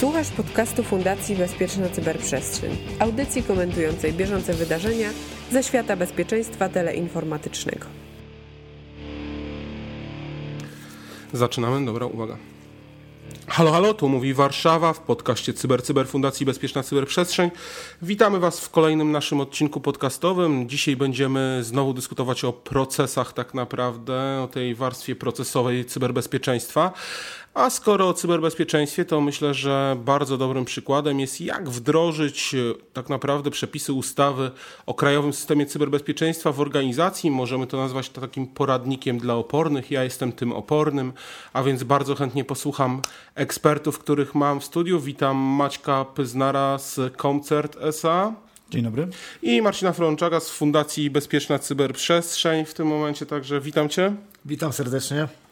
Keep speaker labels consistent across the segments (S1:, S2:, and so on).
S1: Słuchasz podcastu Fundacji Bezpieczna Cyberprzestrzeń, audycji komentującej bieżące wydarzenia ze świata bezpieczeństwa teleinformatycznego.
S2: Zaczynamy, dobra, uwaga. Halo, halo, tu mówi Warszawa w podcaście Cyber Cyber Fundacji Bezpieczna Cyberprzestrzeń. Witamy Was w kolejnym naszym odcinku podcastowym. Dzisiaj będziemy znowu dyskutować o procesach tak naprawdę, o tej warstwie procesowej cyberbezpieczeństwa. A skoro o cyberbezpieczeństwie, to myślę, że bardzo dobrym przykładem jest jak wdrożyć e, tak naprawdę przepisy ustawy o Krajowym Systemie Cyberbezpieczeństwa w organizacji. Możemy to nazwać to takim poradnikiem dla opornych. Ja jestem tym opornym, a więc bardzo chętnie posłucham ekspertów, których mam w studiu. Witam Maćka Pyznara z Koncert SA.
S3: Dzień dobry.
S2: I Marcina Frączaka z Fundacji Bezpieczna Cyberprzestrzeń w tym momencie, także witam Cię.
S4: Witam serdecznie.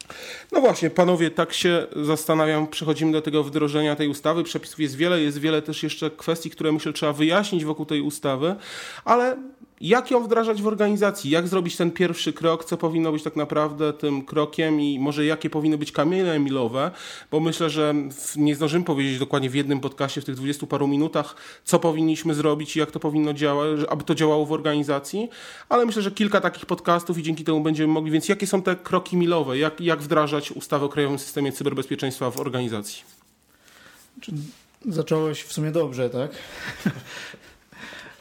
S2: No właśnie, panowie, tak się zastanawiam, przechodzimy do tego wdrożenia tej ustawy. Przepisów jest wiele, jest wiele też jeszcze kwestii, które myślę trzeba wyjaśnić wokół tej ustawy, ale jak ją wdrażać w organizacji, jak zrobić ten pierwszy krok, co powinno być tak naprawdę tym krokiem i może jakie powinny być kamienie milowe, bo myślę, że nie zdążymy powiedzieć dokładnie w jednym podcaście w tych dwudziestu paru minutach, co powinniśmy zrobić i jak to powinno działać, aby to działało w organizacji, ale myślę, że kilka takich podcastów i dzięki temu będziemy mogli, więc jakie są te kroki milowe, jak, jak wdrażać ustawę o Krajowym Systemie Cyberbezpieczeństwa w organizacji?
S3: Zacząłeś w sumie dobrze, tak?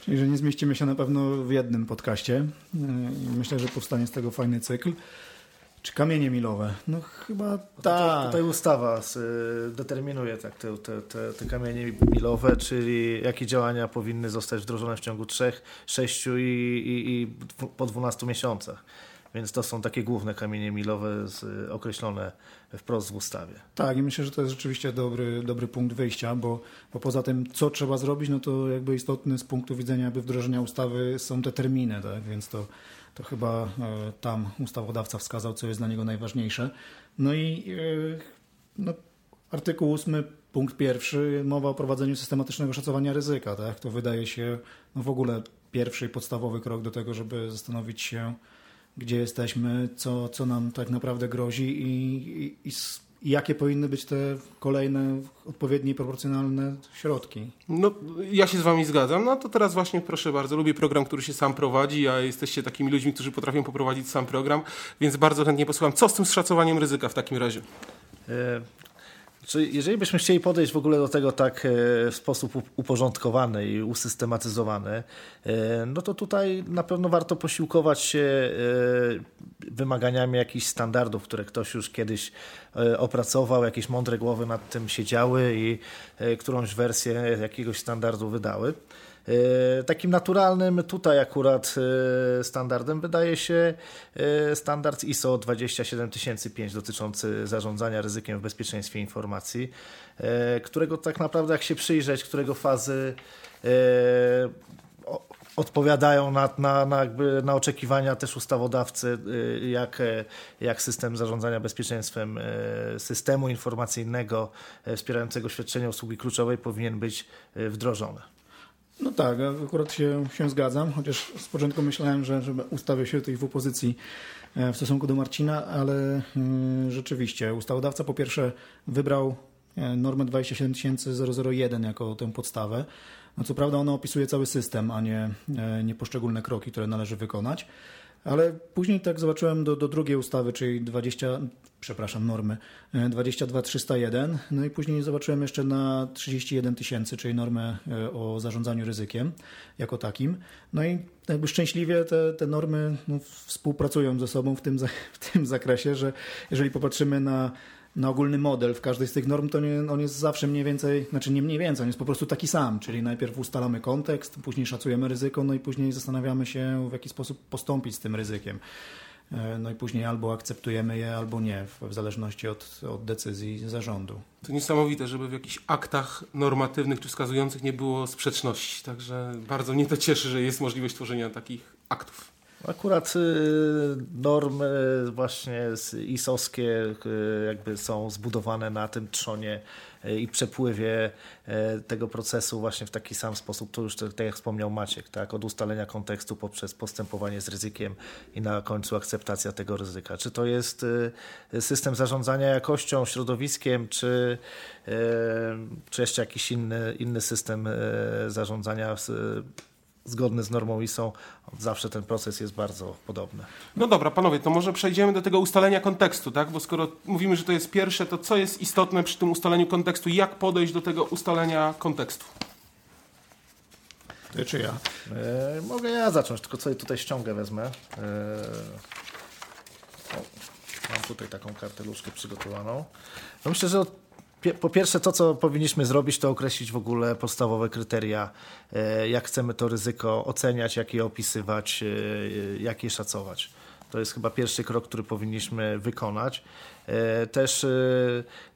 S3: Czyli, że nie zmieścimy się na pewno w jednym podcaście. E, Myślę, że powstanie z tego fajny cykl. Czy kamienie milowe? No chyba tak.
S4: Tutaj ustawa determinuje tak, te, te, te, te kamienie milowe, czyli jakie działania powinny zostać wdrożone w ciągu 3, 6 i, i, i po 12 miesiącach. Więc to są takie główne kamienie milowe z, określone wprost w ustawie.
S3: Tak, i myślę, że to jest rzeczywiście dobry, dobry punkt wyjścia, bo, bo poza tym, co trzeba zrobić, no to jakby istotny z punktu widzenia jakby wdrożenia ustawy są te terminy, tak? więc to, to chyba e, tam ustawodawca wskazał, co jest dla niego najważniejsze. No i e, no, artykuł 8, punkt pierwszy, mowa o prowadzeniu systematycznego szacowania ryzyka. Tak? To wydaje się no, w ogóle pierwszy podstawowy krok do tego, żeby zastanowić się, gdzie jesteśmy, co, co nam tak naprawdę grozi i, i, i jakie powinny być te kolejne odpowiednie i proporcjonalne środki.
S2: No, ja się z Wami zgadzam. No to teraz właśnie proszę bardzo, lubię program, który się sam prowadzi, a jesteście takimi ludźmi, którzy potrafią poprowadzić sam program, więc bardzo chętnie posłucham. Co z tym szacowaniem ryzyka w takim razie?
S4: Czy jeżeli byśmy chcieli podejść w ogóle do tego tak e, w sposób uporządkowany i usystematyzowany, e, no to tutaj na pewno warto posiłkować się e, wymaganiami jakichś standardów, które ktoś już kiedyś opracował, jakieś mądre głowy nad tym siedziały i którąś wersję jakiegoś standardu wydały. E, takim naturalnym tutaj akurat e, standardem wydaje się e, standard ISO 27005 dotyczący zarządzania ryzykiem w bezpieczeństwie informacji, którego tak naprawdę jak się przyjrzeć, którego fazy odpowiadają na, na, na, na oczekiwania też ustawodawcy, jak, jak system zarządzania bezpieczeństwem systemu informacyjnego wspierającego świadczenia usługi kluczowej powinien być wdrożony.
S3: No tak, akurat się, się zgadzam, chociaż z początku myślałem, że, że ustawię się tutaj w opozycji e, w stosunku do Marcina, ale y, rzeczywiście ustawodawca po pierwsze wybrał e, normę 27001 jako tę podstawę. No co prawda ona opisuje cały system, a nie, nie poszczególne kroki, które należy wykonać. Ale później tak zobaczyłem do, do drugiej ustawy, czyli 20, przepraszam, normy 22301, no i później zobaczyłem jeszcze na 31 tysięcy, czyli normę e, o zarządzaniu ryzykiem jako takim. No i jakby szczęśliwie te, te normy no, współpracują ze sobą w tym, w tym zakresie, że jeżeli popatrzymy na na ogólny model w każdej z tych norm, to nie, on jest zawsze mniej więcej, znaczy nie mniej więcej, on jest po prostu taki sam, czyli najpierw ustalamy kontekst, później szacujemy ryzyko, no i później zastanawiamy się, w jaki sposób postąpić z tym ryzykiem. E, no i później albo akceptujemy je, albo nie, w zależności od, od decyzji zarządu.
S2: To niesamowite, żeby w jakichś aktach normatywnych czy wskazujących nie było sprzeczności. Także bardzo mnie to cieszy, że jest możliwość tworzenia takich aktów.
S4: Akurat normy właśnie ISOskie jakby są zbudowane na tym trzonie E, i przepływie tego procesu właśnie w taki sam sposób, to już tak jak wspomniał Maciek, tak, od ustalenia kontekstu poprzez postępowanie z ryzykiem i na końcu akceptacja tego ryzyka. Czy to jest system zarządzania jakością, środowiskiem, czy, czy jeszcze jakiś inny, inny system zarządzania zgodny z normą ISO, zawsze ten proces jest bardzo podobny.
S2: No dobra, panowie, to może przejdziemy do tego ustalenia kontekstu, tak? Bo skoro mówimy, że to jest pierwsze, to co jest istotne przy tym ustaleniu kontekstu? Jak podejść do tego ustalenia kontekstu?
S3: Ty czy ja?
S4: E, mogę ja zacząć, tylko sobie tutaj ściągę wezmę. E, o, mam tutaj taką karteluszkę przygotowaną. No myślę, że od po pierwsze, to co powinniśmy zrobić, to określić w ogóle podstawowe kryteria, e, jak chcemy to ryzyko oceniać, jak je opisywać, e, jak je szacować. To jest chyba pierwszy krok, który powinniśmy wykonać. E, też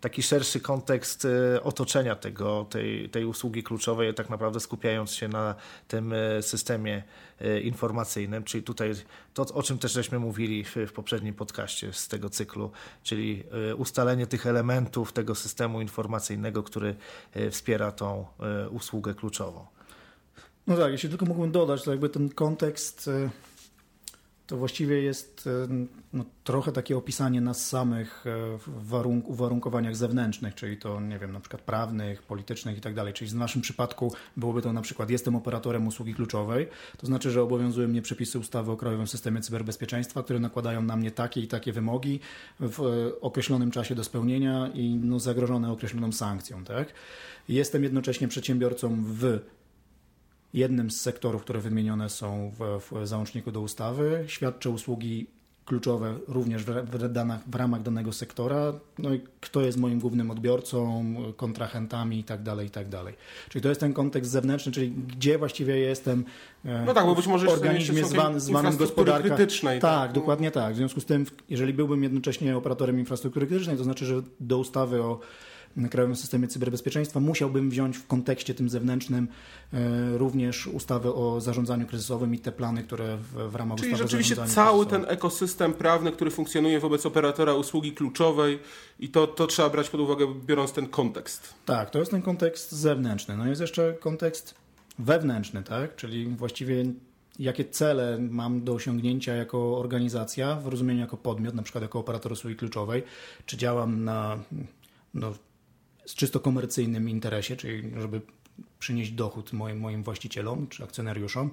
S4: taki szerszy kontekst otoczenia tego, tej, tej usługi kluczowej, tak naprawdę skupiając się na tym systemie E, informacyjnym, czyli tutaj to, o czym też żeśmy mówili w, poprzednim podcaście z tego cyklu, czyli e, ustalenie tych elementów tego systemu informacyjnego, który e, wspiera tą usługę kluczową.
S3: No tak, jeśli tylko mógłbym dodać, to jakby ten kontekst to właściwie jest e, no, trochę takie opisanie nas samych e, w warunk uwarunkowaniach zewnętrznych, czyli to, nie wiem, na przykład prawnych, politycznych i tak dalej. Czyli w naszym przypadku byłoby to na przykład jestem operatorem usługi kluczowej, to znaczy, że obowiązują mnie przepisy ustawy o Krajowym Systemie Cyberbezpieczeństwa, które nakładają na mnie takie i takie wymogi w e, określonym czasie do spełnienia i no, zagrożone określoną sankcją. Tak? Jestem jednocześnie przedsiębiorcą w jednym z sektorów, które wymienione są w, w załączniku do ustawy. Świadczę usługi kluczowe również w, w, w ramach danego sektora, no i kto jest moim głównym odbiorcą, kontrahentami i tak dalej, i tak dalej. Czyli to jest ten kontekst zewnętrzny, czyli gdzie właściwie jestem
S2: e, no tak, bo być może
S3: organizmie zwan, zwanym gospodarka.
S2: krytycznej.
S3: Tak, tak, dokładnie tak. W związku z tym, jeżeli byłbym jednocześnie operatorem infrastruktury krytycznej, to znaczy, że do ustawy o Krajowym Systemie Cyberbezpieczeństwa, musiałbym wziąć w kontekście tym zewnętrznym e, również ustawę o zarządzaniu kryzysowym i te plany, które w, w ramach
S2: Czyli
S3: ustawy
S2: rzeczywiście cały ten ekosystem prawny, który funkcjonuje wobec operatora usługi kluczowej i to, to trzeba brać pod uwagę, biorąc ten kontekst.
S3: Tak, to jest ten kontekst zewnętrzny. No jest jeszcze kontekst wewnętrzny, tak? czyli właściwie jakie cele mam do osiągnięcia jako organizacja, w rozumieniu jako podmiot, na przykład jako operator usługi kluczowej, czy działam na no, z czysto komercyjnym interesie, czyli żeby przynieść dochód moim, moim właścicielom czy akcjonariuszom,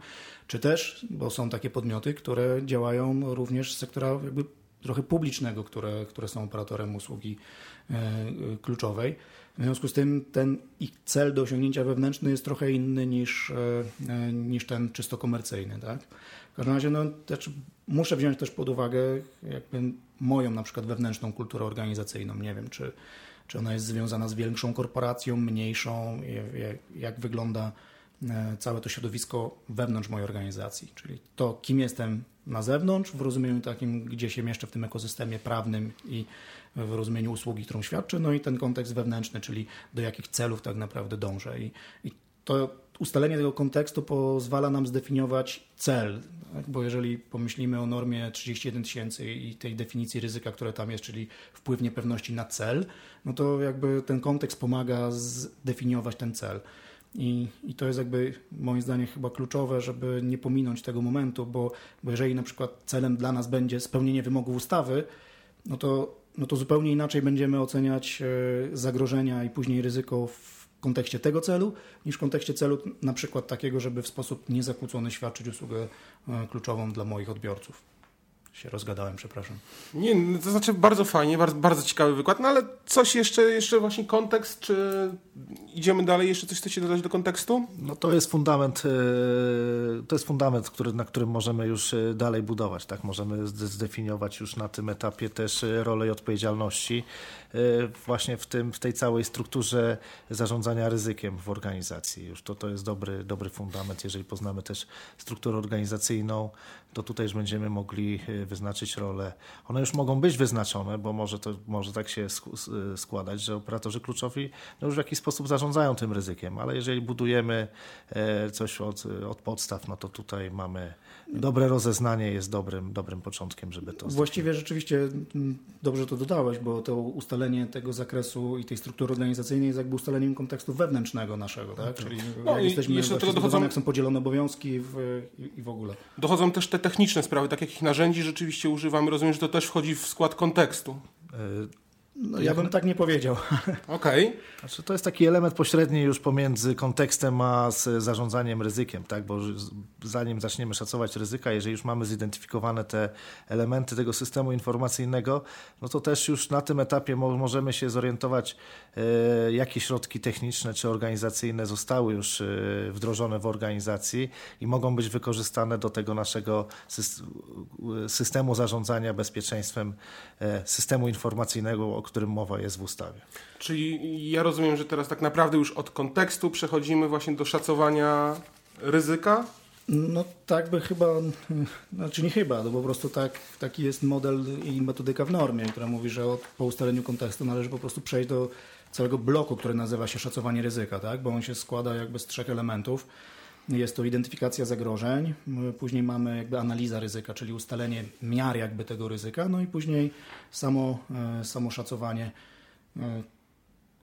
S3: czy też, bo są takie podmioty, które działają również z sektora jakby trochę publicznego, które, które są operatorem usługi e, kluczowej. W związku z tym ten ich cel do osiągnięcia wewnętrzny jest trochę inny niż, e, e niż ten czysto komercyjny. Tak? W każdym razie no, też muszę wziąć też pod uwagę jakby moją na przykład wewnętrzną kulturę organizacyjną. Nie wiem, czy czy ona jest związana z większą korporacją, mniejszą, jak, wygląda e, całe to środowisko wewnątrz mojej organizacji, czyli to, kim jestem na zewnątrz, w rozumieniu takim, gdzie się mieszczę w tym ekosystemie prawnym i w rozumieniu usługi, którą świadczę, no i ten kontekst wewnętrzny, czyli do jakich celów tak naprawdę dążę. I, i to ustalenie tego kontekstu pozwala nam zdefiniować cel, tak? bo jeżeli pomyślimy o normie 31 tysięcy i tej definicji ryzyka, które tam jest, czyli wpływ niepewności na cel, no to jakby ten kontekst pomaga zdefiniować ten cel. I, I to jest jakby moim zdaniem chyba kluczowe, żeby nie pominąć tego momentu, bo, bo jeżeli na przykład celem dla nas będzie spełnienie wymogów ustawy, no to, no to zupełnie inaczej będziemy oceniać e, zagrożenia i później ryzyko w kontekście tego celu, niż w kontekście celu na przykład takiego, żeby w sposób niezakłócony świadczyć usługę e, kluczową dla moich odbiorców się rozgadałem, przepraszam.
S2: Nie, no to znaczy bardzo fajnie, bardzo, bardzo ciekawy wykład, no ale coś jeszcze, jeszcze właśnie kontekst, czy idziemy dalej, jeszcze coś chcecie dodać do kontekstu?
S4: No to jest fundament, e, to jest fundament, który, na którym możemy już e, dalej budować, tak? Możemy zdefiniować już na tym etapie też e, rolę i odpowiedzialności właśnie w, tym, w tej całej strukturze zarządzania ryzykiem w organizacji. Już to, to jest dobry, dobry fundament, jeżeli poznamy też strukturę organizacyjną, to tutaj już będziemy mogli musimy wyznaczyć role. One już mogą być wyznaczone, bo może, to, może tak się składać, że operatorzy kluczowi no już w jakiś sposób zarządzają tym ryzykiem, ale jeżeli budujemy e, coś od, od podstaw, no to tutaj mamy dobre rozeznanie, jest dobrym, dobrym początkiem, żeby to...
S3: Właściwie rzeczywiście dobrze to dodałeś, bo to ustalenie tego zakresu i tej struktury organizacyjnej jest jakby ustaleniem kontekstu wewnętrznego naszego, tak? Czyli no jak jesteśmy jeszcze dochodzą... jak są podzielone obowiązki w, i, i w ogóle.
S2: Dochodzą też te techniczne sprawy, tak jakich narzędzi rzeczywiście używamy. Rozumiem, że to też wchodzi w skład kontekstu.
S3: No, ja bym tak nie powiedział.
S2: Okej. Okay.
S4: Znaczy, to jest taki element pośredni już pomiędzy kontekstem a zarządzaniem ryzykiem, tak? bo zanim zaczniemy szacować ryzyka, jeżeli już mamy zidentyfikowane te elementy tego systemu informacyjnego, no to też już na tym etapie możemy się zorientować, e, jakie środki techniczne czy organizacyjne zostały już e, wdrożone w organizacji i mogą być wykorzystane do tego naszego systemu zarządzania bezpieczeństwem, e, systemu informacyjnego, którym mowa jest w ustawie.
S2: Czyli ja rozumiem, że teraz tak naprawdę już od kontekstu przechodzimy właśnie do szacowania ryzyka?
S3: No tak by chyba, znaczy nie chyba, to po prostu tak, taki jest model i metodyka w normie, która mówi, że od, po ustaleniu kontekstu należy po prostu przejść do całego bloku, który nazywa się szacowanie ryzyka, tak? bo on się składa jakby z trzech elementów. Jest to identyfikacja zagrożeń, później mamy jakby analiza ryzyka, czyli ustalenie miar jakby tego ryzyka, no i później samo, e, samo szacowanie e,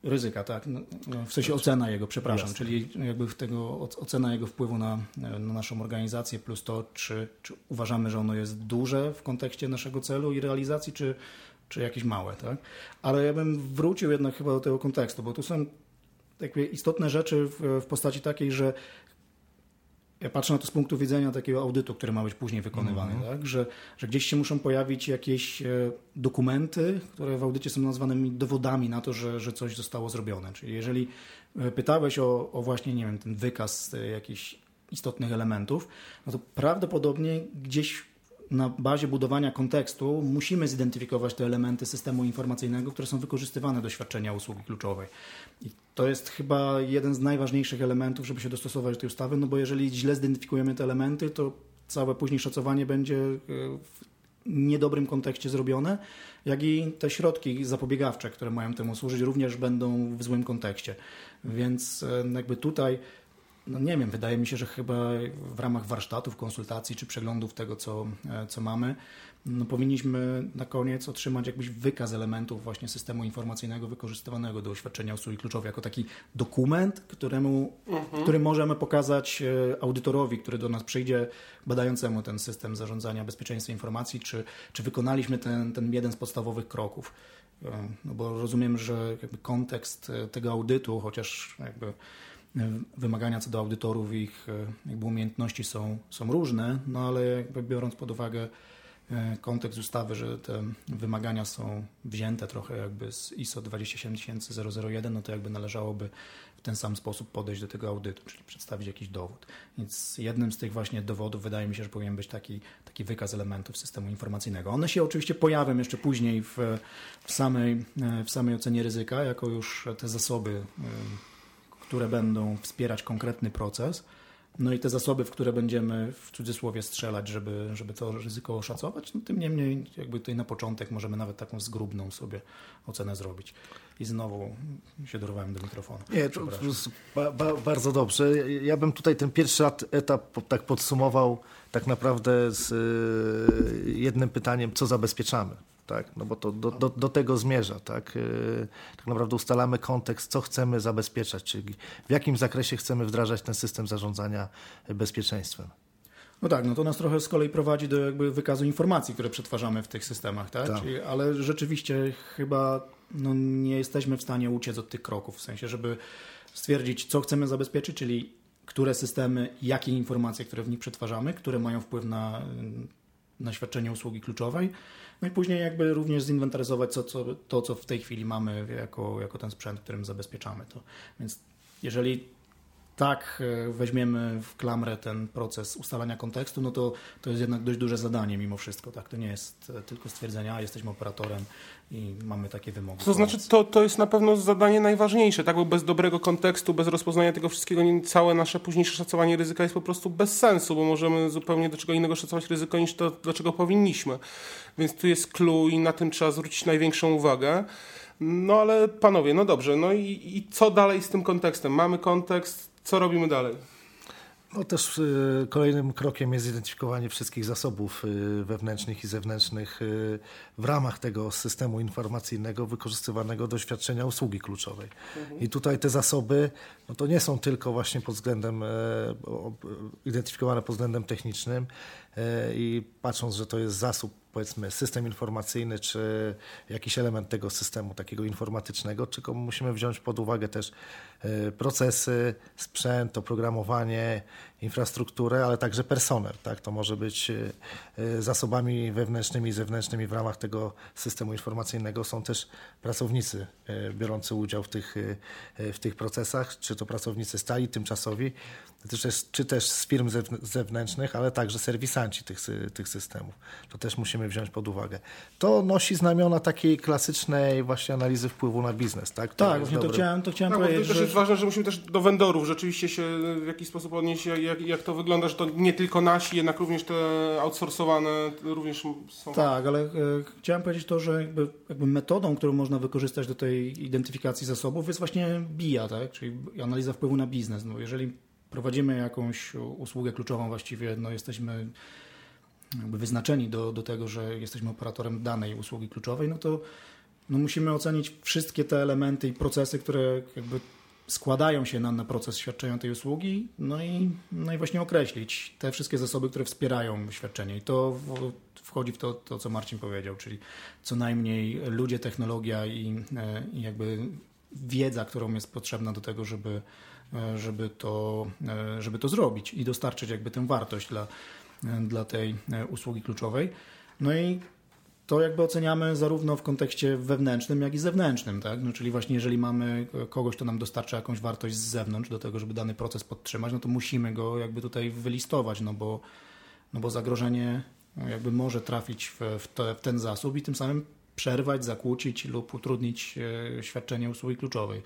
S3: ryzyka, tak? No, no, w sensie ocena jego, przepraszam, Jasne. czyli jakby tego, ocena jego wpływu na, na naszą organizację, plus to, czy, czy uważamy, że ono jest duże w kontekście naszego celu i realizacji, czy, czy jakieś małe, tak? Ale ja bym wrócił jednak chyba do tego kontekstu, bo tu są takie istotne rzeczy w, w postaci takiej, że ja patrzę na to z punktu widzenia takiego audytu, który ma być później wykonywany, mm -hmm. tak? że, że gdzieś się muszą pojawić jakieś e, dokumenty, które w audycie są nazwanymi dowodami na to, że, że coś zostało zrobione. Czyli jeżeli e, pytałeś o, o właśnie, nie wiem, ten wykaz e, jakichś istotnych elementów, no to prawdopodobnie gdzieś na bazie budowania kontekstu musimy zidentyfikować te elementy systemu informacyjnego, które są wykorzystywane do świadczenia usługi kluczowej. I to jest chyba jeden z najważniejszych elementów, żeby się dostosować do tej ustawy, no bo jeżeli źle zidentyfikujemy te elementy, to całe później szacowanie będzie e, w niedobrym kontekście zrobione, jak i te środki zapobiegawcze, które mają temu służyć, również będą w złym kontekście. Więc e, jakby tutaj no nie wiem, wydaje mi się, że chyba w ramach warsztatów, konsultacji czy przeglądów tego, co, e, co mamy, no powinniśmy na koniec otrzymać jakiś wykaz elementów właśnie systemu informacyjnego wykorzystywanego do oświadczenia usługi kluczowej, jako taki dokument, któremu, mhm. który możemy pokazać e, audytorowi, który do nas przyjdzie, badającemu ten system zarządzania bezpieczeństwa informacji, czy, czy wykonaliśmy ten, ten jeden z podstawowych kroków. E, no bo rozumiem, że jakby kontekst tego audytu, chociaż jakby wymagania co do audytorów ich e, jakby umiejętności są, są różne, no ale jakby biorąc pod uwagę e, kontekst ustawy, że te wymagania są wzięte trochę jakby z ISO 27001, no to jakby należałoby w ten sam sposób podejść do tego audytu, czyli przedstawić jakiś dowód. Więc jednym z tych właśnie dowodów wydaje mi się, że powinien być taki, taki wykaz elementów systemu informacyjnego. One się oczywiście pojawią jeszcze później w, w, samej, e, w samej ocenie ryzyka, jako już te zasoby które będą wspierać konkretny proces. No i te zasoby, w które będziemy w cudzysłowie strzelać, żeby, żeby to ryzyko oszacować, no tym niemniej jakby tutaj na początek możemy nawet taką zgrubną sobie ocenę zrobić. I znowu się dorwałem do mikrofonu.
S4: Nie, to, ba, ba, bardzo dobrze. Ja bym tutaj ten pierwszy etap tak podsumował tak naprawdę z y, jednym pytaniem, co zabezpieczamy tak? no bo to do, do, do tego zmierza. Tak? E, tak naprawdę ustalamy kontekst, co chcemy zabezpieczać, czyli w jakim zakresie chcemy wdrażać ten system zarządzania bezpieczeństwem.
S3: No tak, no to nas trochę z kolei prowadzi do jakby wykazu informacji, które przetwarzamy w tych systemach, tak? tak. Czyli, ale rzeczywiście chyba no, nie jesteśmy w stanie uciec od tych kroków, w sensie, żeby stwierdzić, co chcemy zabezpieczyć, czyli które systemy, jakie informacje, które w nich przetwarzamy, które mają wpływ na, na świadczenie usługi kluczowej, no i później jakby również zinwentaryzować co, co, to, co w tej chwili mamy jako, jako ten sprzęt, którym zabezpieczamy to. Więc jeżeli tak e, weźmiemy w klamrę ten proces ustalania kontekstu, no to to jest jednak dość duże zadanie mimo wszystko. Tak? To nie jest e, tylko stwierdzenie, a jesteśmy operatorem i mamy takie wymogi.
S2: To znaczy, to, to jest na pewno zadanie najważniejsze, tak? Bo bez dobrego kontekstu, bez rozpoznania tego wszystkiego, całe nasze późniejsze szacowanie ryzyka jest po prostu bez sensu, bo możemy zupełnie do czego innego szacować ryzyko niż to, do czego powinniśmy. Więc tu jest clue i na tym trzeba zwrócić największą uwagę. No ale panowie, no dobrze, no i, i co dalej z tym kontekstem? Mamy kontekst, co robimy dalej?
S4: No też y, kolejnym krokiem jest zidentyfikowanie wszystkich zasobów y, wewnętrznych i zewnętrznych y, w ramach tego systemu informacyjnego wykorzystywanego do świadczenia usługi kluczowej. Mhm. I tutaj te zasoby no to nie są tylko właśnie pod względem identyfikowane pod względem technicznym i patrząc, że to jest zasób powiedzmy system informacyjny, czy jakiś element tego systemu takiego informatycznego, tylko musimy wziąć pod uwagę też e, procesy, sprzęt, oprogramowanie, infrastrukturę, ale także personel. Tak? To może być e, e, zasobami wewnętrznymi i zewnętrznymi w ramach tego systemu informacyjnego są też pracownicy biorący udział w tych, w tych procesach, czy to pracownicy stali, tymczasowi, czy też z firm zewnętrznych, ale także serwisanci tych, tych systemów. To też musimy wziąć pod uwagę. To nosi znamiona takiej klasycznej właśnie analizy wpływu na biznes. Tak,
S3: tak właśnie to chciałem, to chciałem
S2: tak,
S3: powiedzieć.
S2: To też ważne, że musimy też do vendorów rzeczywiście się w jakiś sposób odnieść, jak, jak to wygląda, że to nie tylko nasi, jednak również te outsourcowane również są.
S3: Tak, ale e, chciałem powiedzieć to, że jakby, jakby metodą, którą można wykorzystać do tej identyfikacji zasobów jest właśnie BIA, tak? czyli analiza wpływu na biznes. No, jeżeli prowadzimy jakąś usługę kluczową, właściwie no, jesteśmy wyznaczeni do, do tego, że jesteśmy operatorem danej usługi kluczowej, no to no musimy ocenić wszystkie te elementy i procesy, które jakby składają się na, na proces świadczenia tej usługi, no i, no i właśnie określić te wszystkie zasoby, które wspierają świadczenie. I to w, wchodzi w to, to, co Marcin powiedział, czyli co najmniej ludzie, technologia i, e, i jakby wiedza, którą jest potrzebna do tego, żeby E, żeby to, e, żeby to zrobić i dostarczyć jakby tę wartość dla, dla tej usługi kluczowej. No i to jakby oceniamy zarówno w kontekście wewnętrznym, jak i zewnętrznym, tak? No, czyli właśnie jeżeli mamy kogoś, kto nam dostarcza jakąś wartość z zewnątrz do tego, żeby dany proces podtrzymać, no to musimy go jakby tutaj wylistować, no bo, no bo zagrożenie jakby może trafić w, te, w ten zasób i tym samym przerwać, zakłócić lub utrudnić świadczenie usługi kluczowej.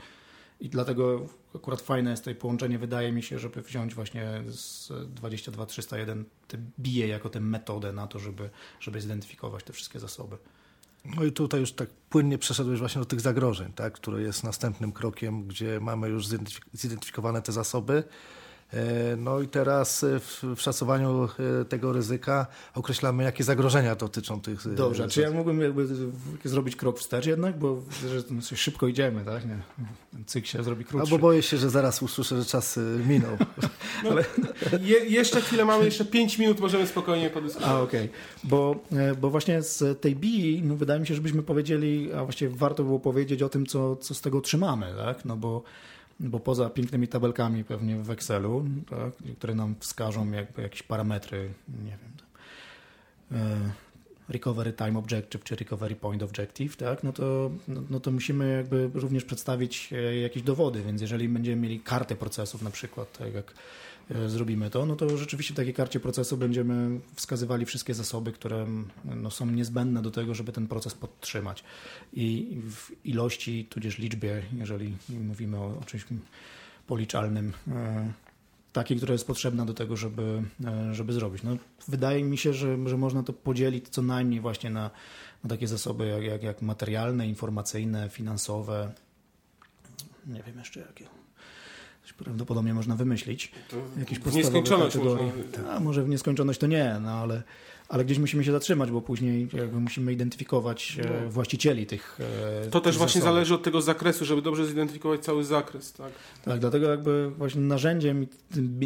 S3: I dlatego akurat fajne jest tutaj połączenie, wydaje mi się, żeby wziąć właśnie z 22301 te bije jako tę metodę na to, żeby, żeby zidentyfikować te wszystkie zasoby.
S4: No i tutaj już tak płynnie przeszedłeś właśnie do tych zagrożeń, tak, które jest następnym krokiem, gdzie mamy już zidentyfikowane te zasoby. E, no i teraz e, w, w, szacowaniu e, tego ryzyka określamy, jakie zagrożenia dotyczą tych.
S3: Dobrze, czy ja mógłbym jakby zrobić krok wstecz jednak, bo że szybko idziemy, tak? Nie. Cykl się zrobi krótszy.
S4: Albo boję się, że zaraz usłyszę, że czas minął.
S2: No, Ale... Je, jeszcze chwilę mamy, jeszcze 5 minut możemy spokojnie podyskutować.
S3: A okej, okay. bo, bo właśnie z tej BI no wydaje mi się, żebyśmy powiedzieli, a właściwie warto było powiedzieć o tym, co, co z tego trzymamy, tak? No bo bo poza pięknymi tabelkami pewnie w Excelu, tak, które nam wskażą jakby jakieś parametry, nie wiem, e, recovery time objective czy recovery point objective, tak, no to, no, no, to musimy jakby również przedstawić e, jakieś dowody, więc jeżeli będziemy mieli kartę procesów na przykład, tak jak zrobimy to, no to rzeczywiście w takiej karcie procesu będziemy wskazywali wszystkie zasoby, które no, są niezbędne do tego, żeby ten proces podtrzymać. I w ilości, tudzież liczbie, jeżeli mówimy o, o czymś policzalnym, e, takiej, która jest potrzebna do tego, żeby, e, żeby zrobić. No, wydaje mi się, że, że można to podzielić co najmniej właśnie na, na takie zasoby jak, jak, jak materialne, informacyjne, finansowe, nie wiem jeszcze jakie prawdopodobnie można wymyślić.
S2: To jakieś w nieskończoność
S3: Można... A, może w nieskończoność to nie, no ale, ale gdzieś musimy się zatrzymać, bo później jakby musimy identyfikować e, no. właścicieli tych
S2: e, To też tych właśnie zasobów. zależy od tego zakresu, żeby dobrze zidentyfikować cały zakres. Tak,
S3: tak dlatego jakby właśnie narzędziem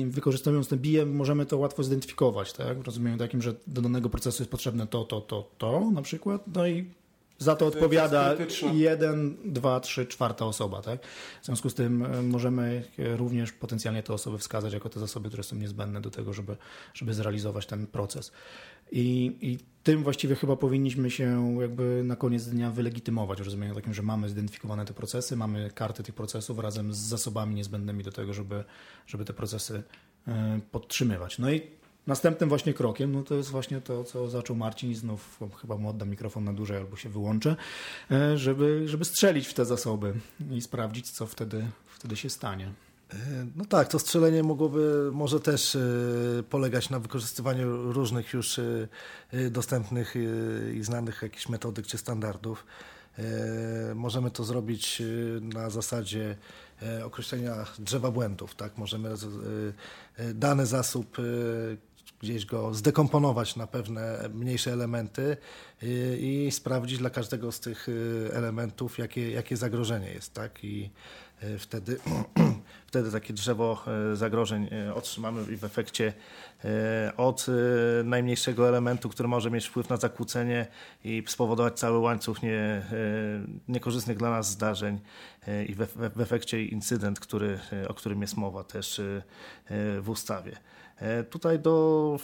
S3: wykorzystując ten BIM możemy to łatwo zidentyfikować, tak? W rozumieniu takim, że do danego procesu jest potrzebne to, to, to, to na przykład, no i za to odpowiada jeden, dwa, trzy, czwarta osoba. Tak? W związku z tym e, możemy również potencjalnie te osoby wskazać jako te zasoby, które są niezbędne do tego, żeby, żeby zrealizować ten proces. I, I tym właściwie chyba powinniśmy się jakby na koniec dnia wylegitymować w rozumieniu takim, że mamy zidentyfikowane te procesy, mamy karty tych procesów razem z zasobami niezbędnymi do tego, żeby, żeby te procesy e, podtrzymywać. No i następnym właśnie krokiem, no to jest właśnie to, co zaczął Marcin i znów chyba mu oddam mikrofon na dłużej albo się wyłączę, e, żeby, żeby strzelić w te zasoby i sprawdzić, co wtedy, wtedy się stanie.
S4: E, no tak, to strzelenie mogłoby może też e, polegać na wykorzystywaniu różnych już dostępnych i znanych jakichś metodyk czy standardów. Możemy to zrobić na zasadzie określenia drzewa błędów. Tak? Możemy dany zasób gdzieś go zdekomponować na pewne mniejsze elementy i, i sprawdzić dla każdego z tych elementów, jakie, jakie zagrożenie jest. Tak? I wtedy wtedy takie drzewo zagrożeń otrzymamy i w efekcie od najmniejszego elementu, który może mieć wpływ na zakłócenie i spowodować cały łańcuch nie, niekorzystnych dla nas zdarzeń i w, w efekcie incydent, który, o którym jest mowa też w ustawie. Tutaj do,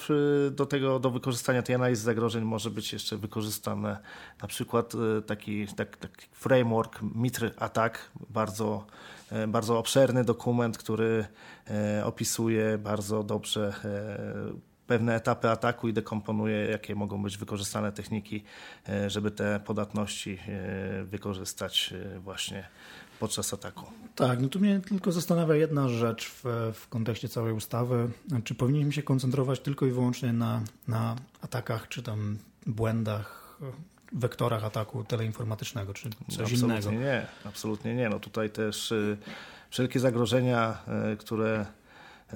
S4: do, tego, do wykorzystania tej analizy zagrożeń może być jeszcze wykorzystany na przykład taki, taki, taki framework Mitr Attack, bardzo E, bardzo obszerny dokument, który e, opisuje bardzo dobrze e, pewne etapy ataku i dekomponuje, jakie mogą być wykorzystane techniki, żeby te podatności wykorzystać właśnie podczas ataku.
S3: Tak, no tu mnie tylko zastanawia jedna rzecz w, w kontekście całej ustawy. Czy powinniśmy się koncentrować tylko i wyłącznie na, na atakach, czy tam błędach wektorach ataku teleinformatycznego, czy coś
S4: absolutnie
S3: innego.
S4: Nie, absolutnie nie. No tutaj też y, wszelkie zagrożenia, y, które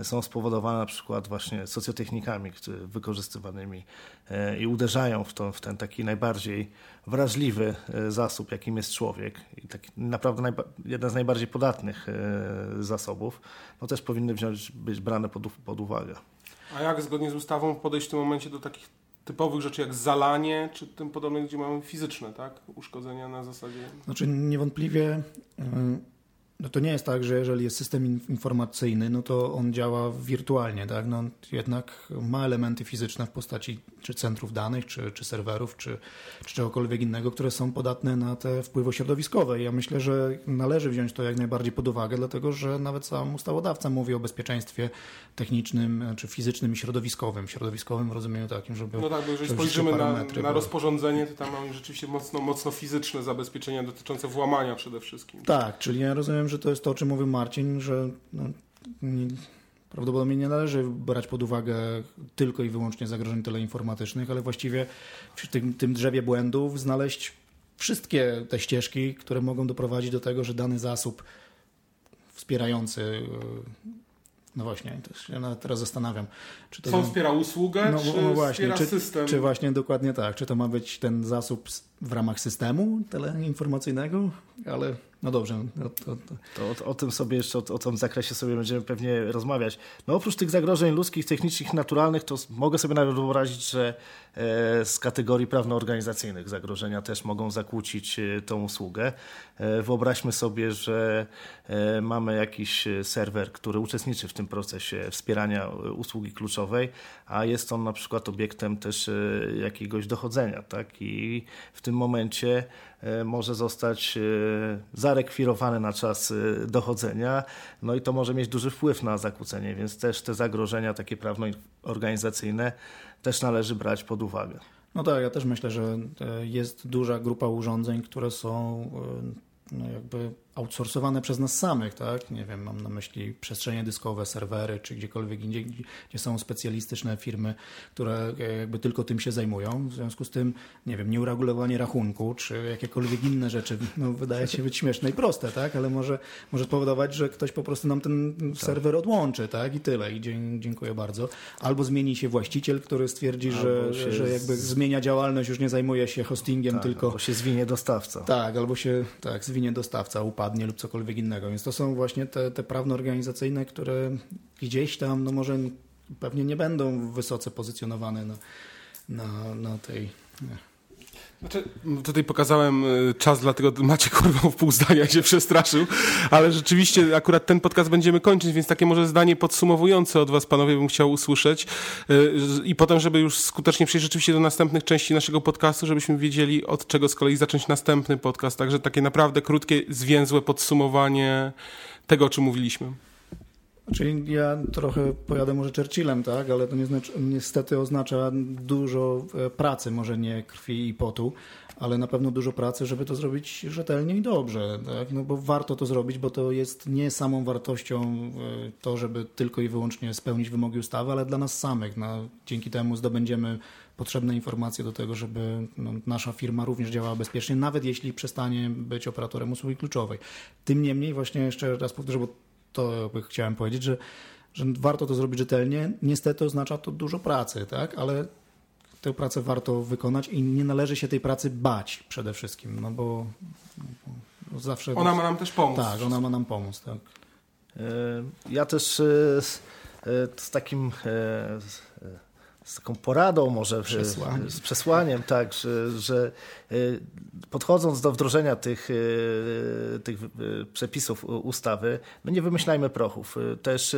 S4: są spowodowane na przykład właśnie socjotechnikami wykorzystywanymi y, i uderzają w, to, w ten taki najbardziej wrażliwy zasób, jakim jest człowiek i taki naprawdę jeden z najbardziej podatnych zasobów, no też powinny wziąć, być brane pod, pod uwagę.
S2: A jak zgodnie z ustawą podejść w tym momencie do takich typowych rzeczy jak zalanie, czy tym podobnych, gdzie mamy fizyczne tak? uszkodzenia na zasadzie.
S3: Znaczy niewątpliwie y, no to nie jest tak, że jeżeli jest system informacyjny, no to on działa wirtualnie, tak? No jednak ma elementy fizyczne w postaci czy centrów danych, czy, czy serwerów, czy, czy czegokolwiek innego, które są podatne na te wpływy środowiskowe. Ja myślę, że należy wziąć to jak najbardziej pod uwagę, dlatego że nawet sam ustawodawca mówi o bezpieczeństwie technicznym, czy fizycznym i środowiskowym. Środowiskowym w rozumieniu takim, żeby.
S2: No tak, bo jeżeli spojrzymy na, na rozporządzenie, to tam mamy rzeczywiście mocno, mocno fizyczne zabezpieczenia dotyczące włamania przede wszystkim.
S3: Tak, czyli ja rozumiem, że to jest to, o czym mówił Marcin, że no, nie, prawdopodobnie nie należy brać pod uwagę tylko i wyłącznie zagrożeń teleinformatycznych, ale właściwie w tym, tym drzewie błędów znaleźć wszystkie te ścieżki, które mogą doprowadzić do tego, że dany zasób wspierający no właśnie, też nawet teraz zastanawiam.
S2: Czy to wspiera usługę, no, czy no właśnie, wspiera
S3: czy,
S2: system?
S3: Czy właśnie dokładnie tak. Czy to ma być ten zasób w ramach systemu teleinformacyjnego, ale no dobrze. No to, to,
S4: to. o, o, tym sobie jeszcze, o, o tym zakresie sobie będziemy pewnie rozmawiać. No oprócz tych zagrożeń ludzkich, technicznych, naturalnych, to mogę sobie nawet wyobrazić, że e, z kategorii prawno-organizacyjnych zagrożenia też mogą zakłócić e, tą usługę. E, wyobraźmy sobie, że mamy jakiś serwer, który uczestniczy w tym procesie wspierania usługi kluczowej, a jest on na przykład obiektem też jakiegoś dochodzenia. Tak? I w tym momencie może zostać e, zarekwirowany na czas e, dochodzenia, no i to może mieć duży wpływ na zakłócenie, więc też te zagrożenia takie prawno-organizacyjne też należy brać pod uwagę.
S3: No tak, ja też myślę, że jest duża grupa urządzeń, które są no jakby outsourcowane przez nas samych, tak? Nie wiem, mam na myśli przestrzenie dyskowe, serwery, czy gdziekolwiek indziej, gdzie są specjalistyczne firmy, które jakby tylko tym się zajmują. W związku z tym, nie wiem, nieuregulowanie rachunku, czy jakiekolwiek inne rzeczy, no wydaje się być śmieszne i proste, tak? Ale może, może spowodować, że ktoś po prostu nam ten tak. serwer odłączy, tak? I tyle. I dziękuję bardzo. Albo zmieni się właściciel, który stwierdzi, że, że jakby zmienia działalność, już nie zajmuje się hostingiem,
S4: tak,
S3: tylko...
S4: Albo się zwinie dostawca.
S3: Tak, albo się, tak, zwinie dostawca, upadnie wypadnie lub cokolwiek innego. Więc to są właśnie te, te prawno-organizacyjne, które gdzieś tam, no może pewnie nie będą wysoce pozycjonowane na, na, na tej...
S2: Znaczy, tutaj pokazałem y, czas, dlatego macie kurwa w pół zdania się przestraszył, ale rzeczywiście akurat ten podcast będziemy kończyć, więc takie może zdanie podsumowujące od was panowie bym chciał usłyszeć y, i potem, żeby już skutecznie przejść rzeczywiście do następnych części naszego podcastu, żebyśmy wiedzieli od czego z kolei zacząć następny podcast, także takie naprawdę krótkie, zwięzłe podsumowanie tego, o czym mówiliśmy.
S3: Czyli ja trochę pojadę może Churchillem, tak, ale to niestety oznacza dużo e, pracy, może nie krwi i potu, ale na pewno dużo pracy, żeby to zrobić rzetelnie i dobrze, tak? no bo warto to zrobić, bo to jest nie samą wartością e, to, żeby tylko i wyłącznie spełnić wymogi ustawy, ale dla nas samych. No, dzięki temu zdobędziemy potrzebne informacje do tego, żeby no, nasza firma również działała bezpiecznie, nawet jeśli przestanie być operatorem usługi kluczowej. Tym niemniej, właśnie jeszcze raz powtórzę, bo to chciałem powiedzieć, że, że warto to zrobić rzetelnie. Niestety oznacza to dużo pracy, tak? ale tę pracę warto wykonać i nie należy się tej pracy bać przede wszystkim, no bo, bo zawsze...
S2: Ona ma nam też pomóc.
S3: Tak, ona ma nam pomóc, tak.
S4: E, ja też e, z takim z taką poradą, może Przesłanie. z przesłaniem, tak, że, że y, podchodząc do wdrożenia tych, y, tych y, przepisów ustawy, no nie wymyślajmy prochów. Też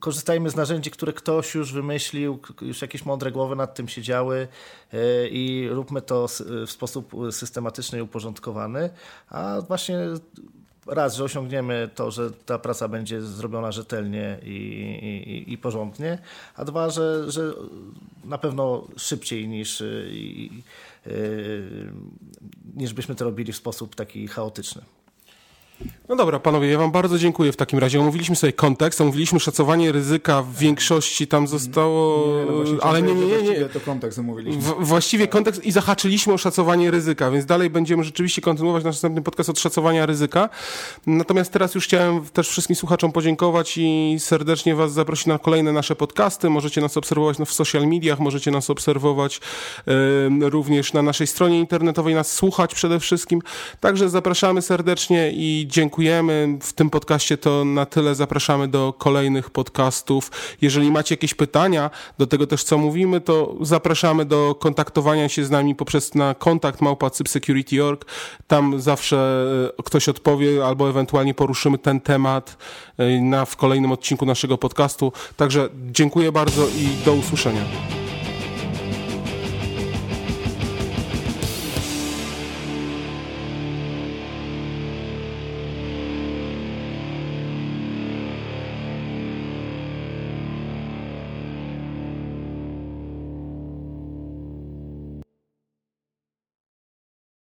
S4: korzystajmy z narzędzi, które ktoś już wymyślił, już jakieś mądre głowy nad tym siedziały i róbmy to w sposób systematyczny i uporządkowany, a właśnie raz, że osiągniemy to, że ta praca będzie zrobiona rzetelnie i, i, i porządnie, a dwa, że, że na pewno szybciej niż, i, niż byśmy to robili w sposób taki chaotyczny.
S2: No dobra, panowie, ja wam bardzo dziękuję w takim razie. Omówiliśmy sobie kontekst, omówiliśmy szacowanie ryzyka, w większości tam zostało...
S3: Nie, no ale nie, nie, nie, nie. to kontekst omówiliśmy. W,
S2: właściwie kontekst i zahaczyliśmy o szacowanie ryzyka, więc dalej będziemy rzeczywiście kontynuować nasz następny podcast od szacowania ryzyka. Natomiast teraz już chciałem też wszystkim słuchaczom podziękować i serdecznie was zaprosić na kolejne nasze podcasty. Możecie nas obserwować w social mediach, możecie nas obserwować y, również na naszej stronie internetowej, nas słuchać przede wszystkim. Także zapraszamy serdecznie i dziękujemy. W tym podcaście to na tyle. Zapraszamy do kolejnych podcastów. Jeżeli macie jakieś pytania do tego też, co mówimy, to zapraszamy do kontaktowania się z nami poprzez na kontakt małpa.cypsecurity.org. Tam zawsze e, ktoś odpowie albo ewentualnie poruszymy ten temat e, na, w kolejnym odcinku naszego podcastu. Także dziękuję bardzo i do usłyszenia.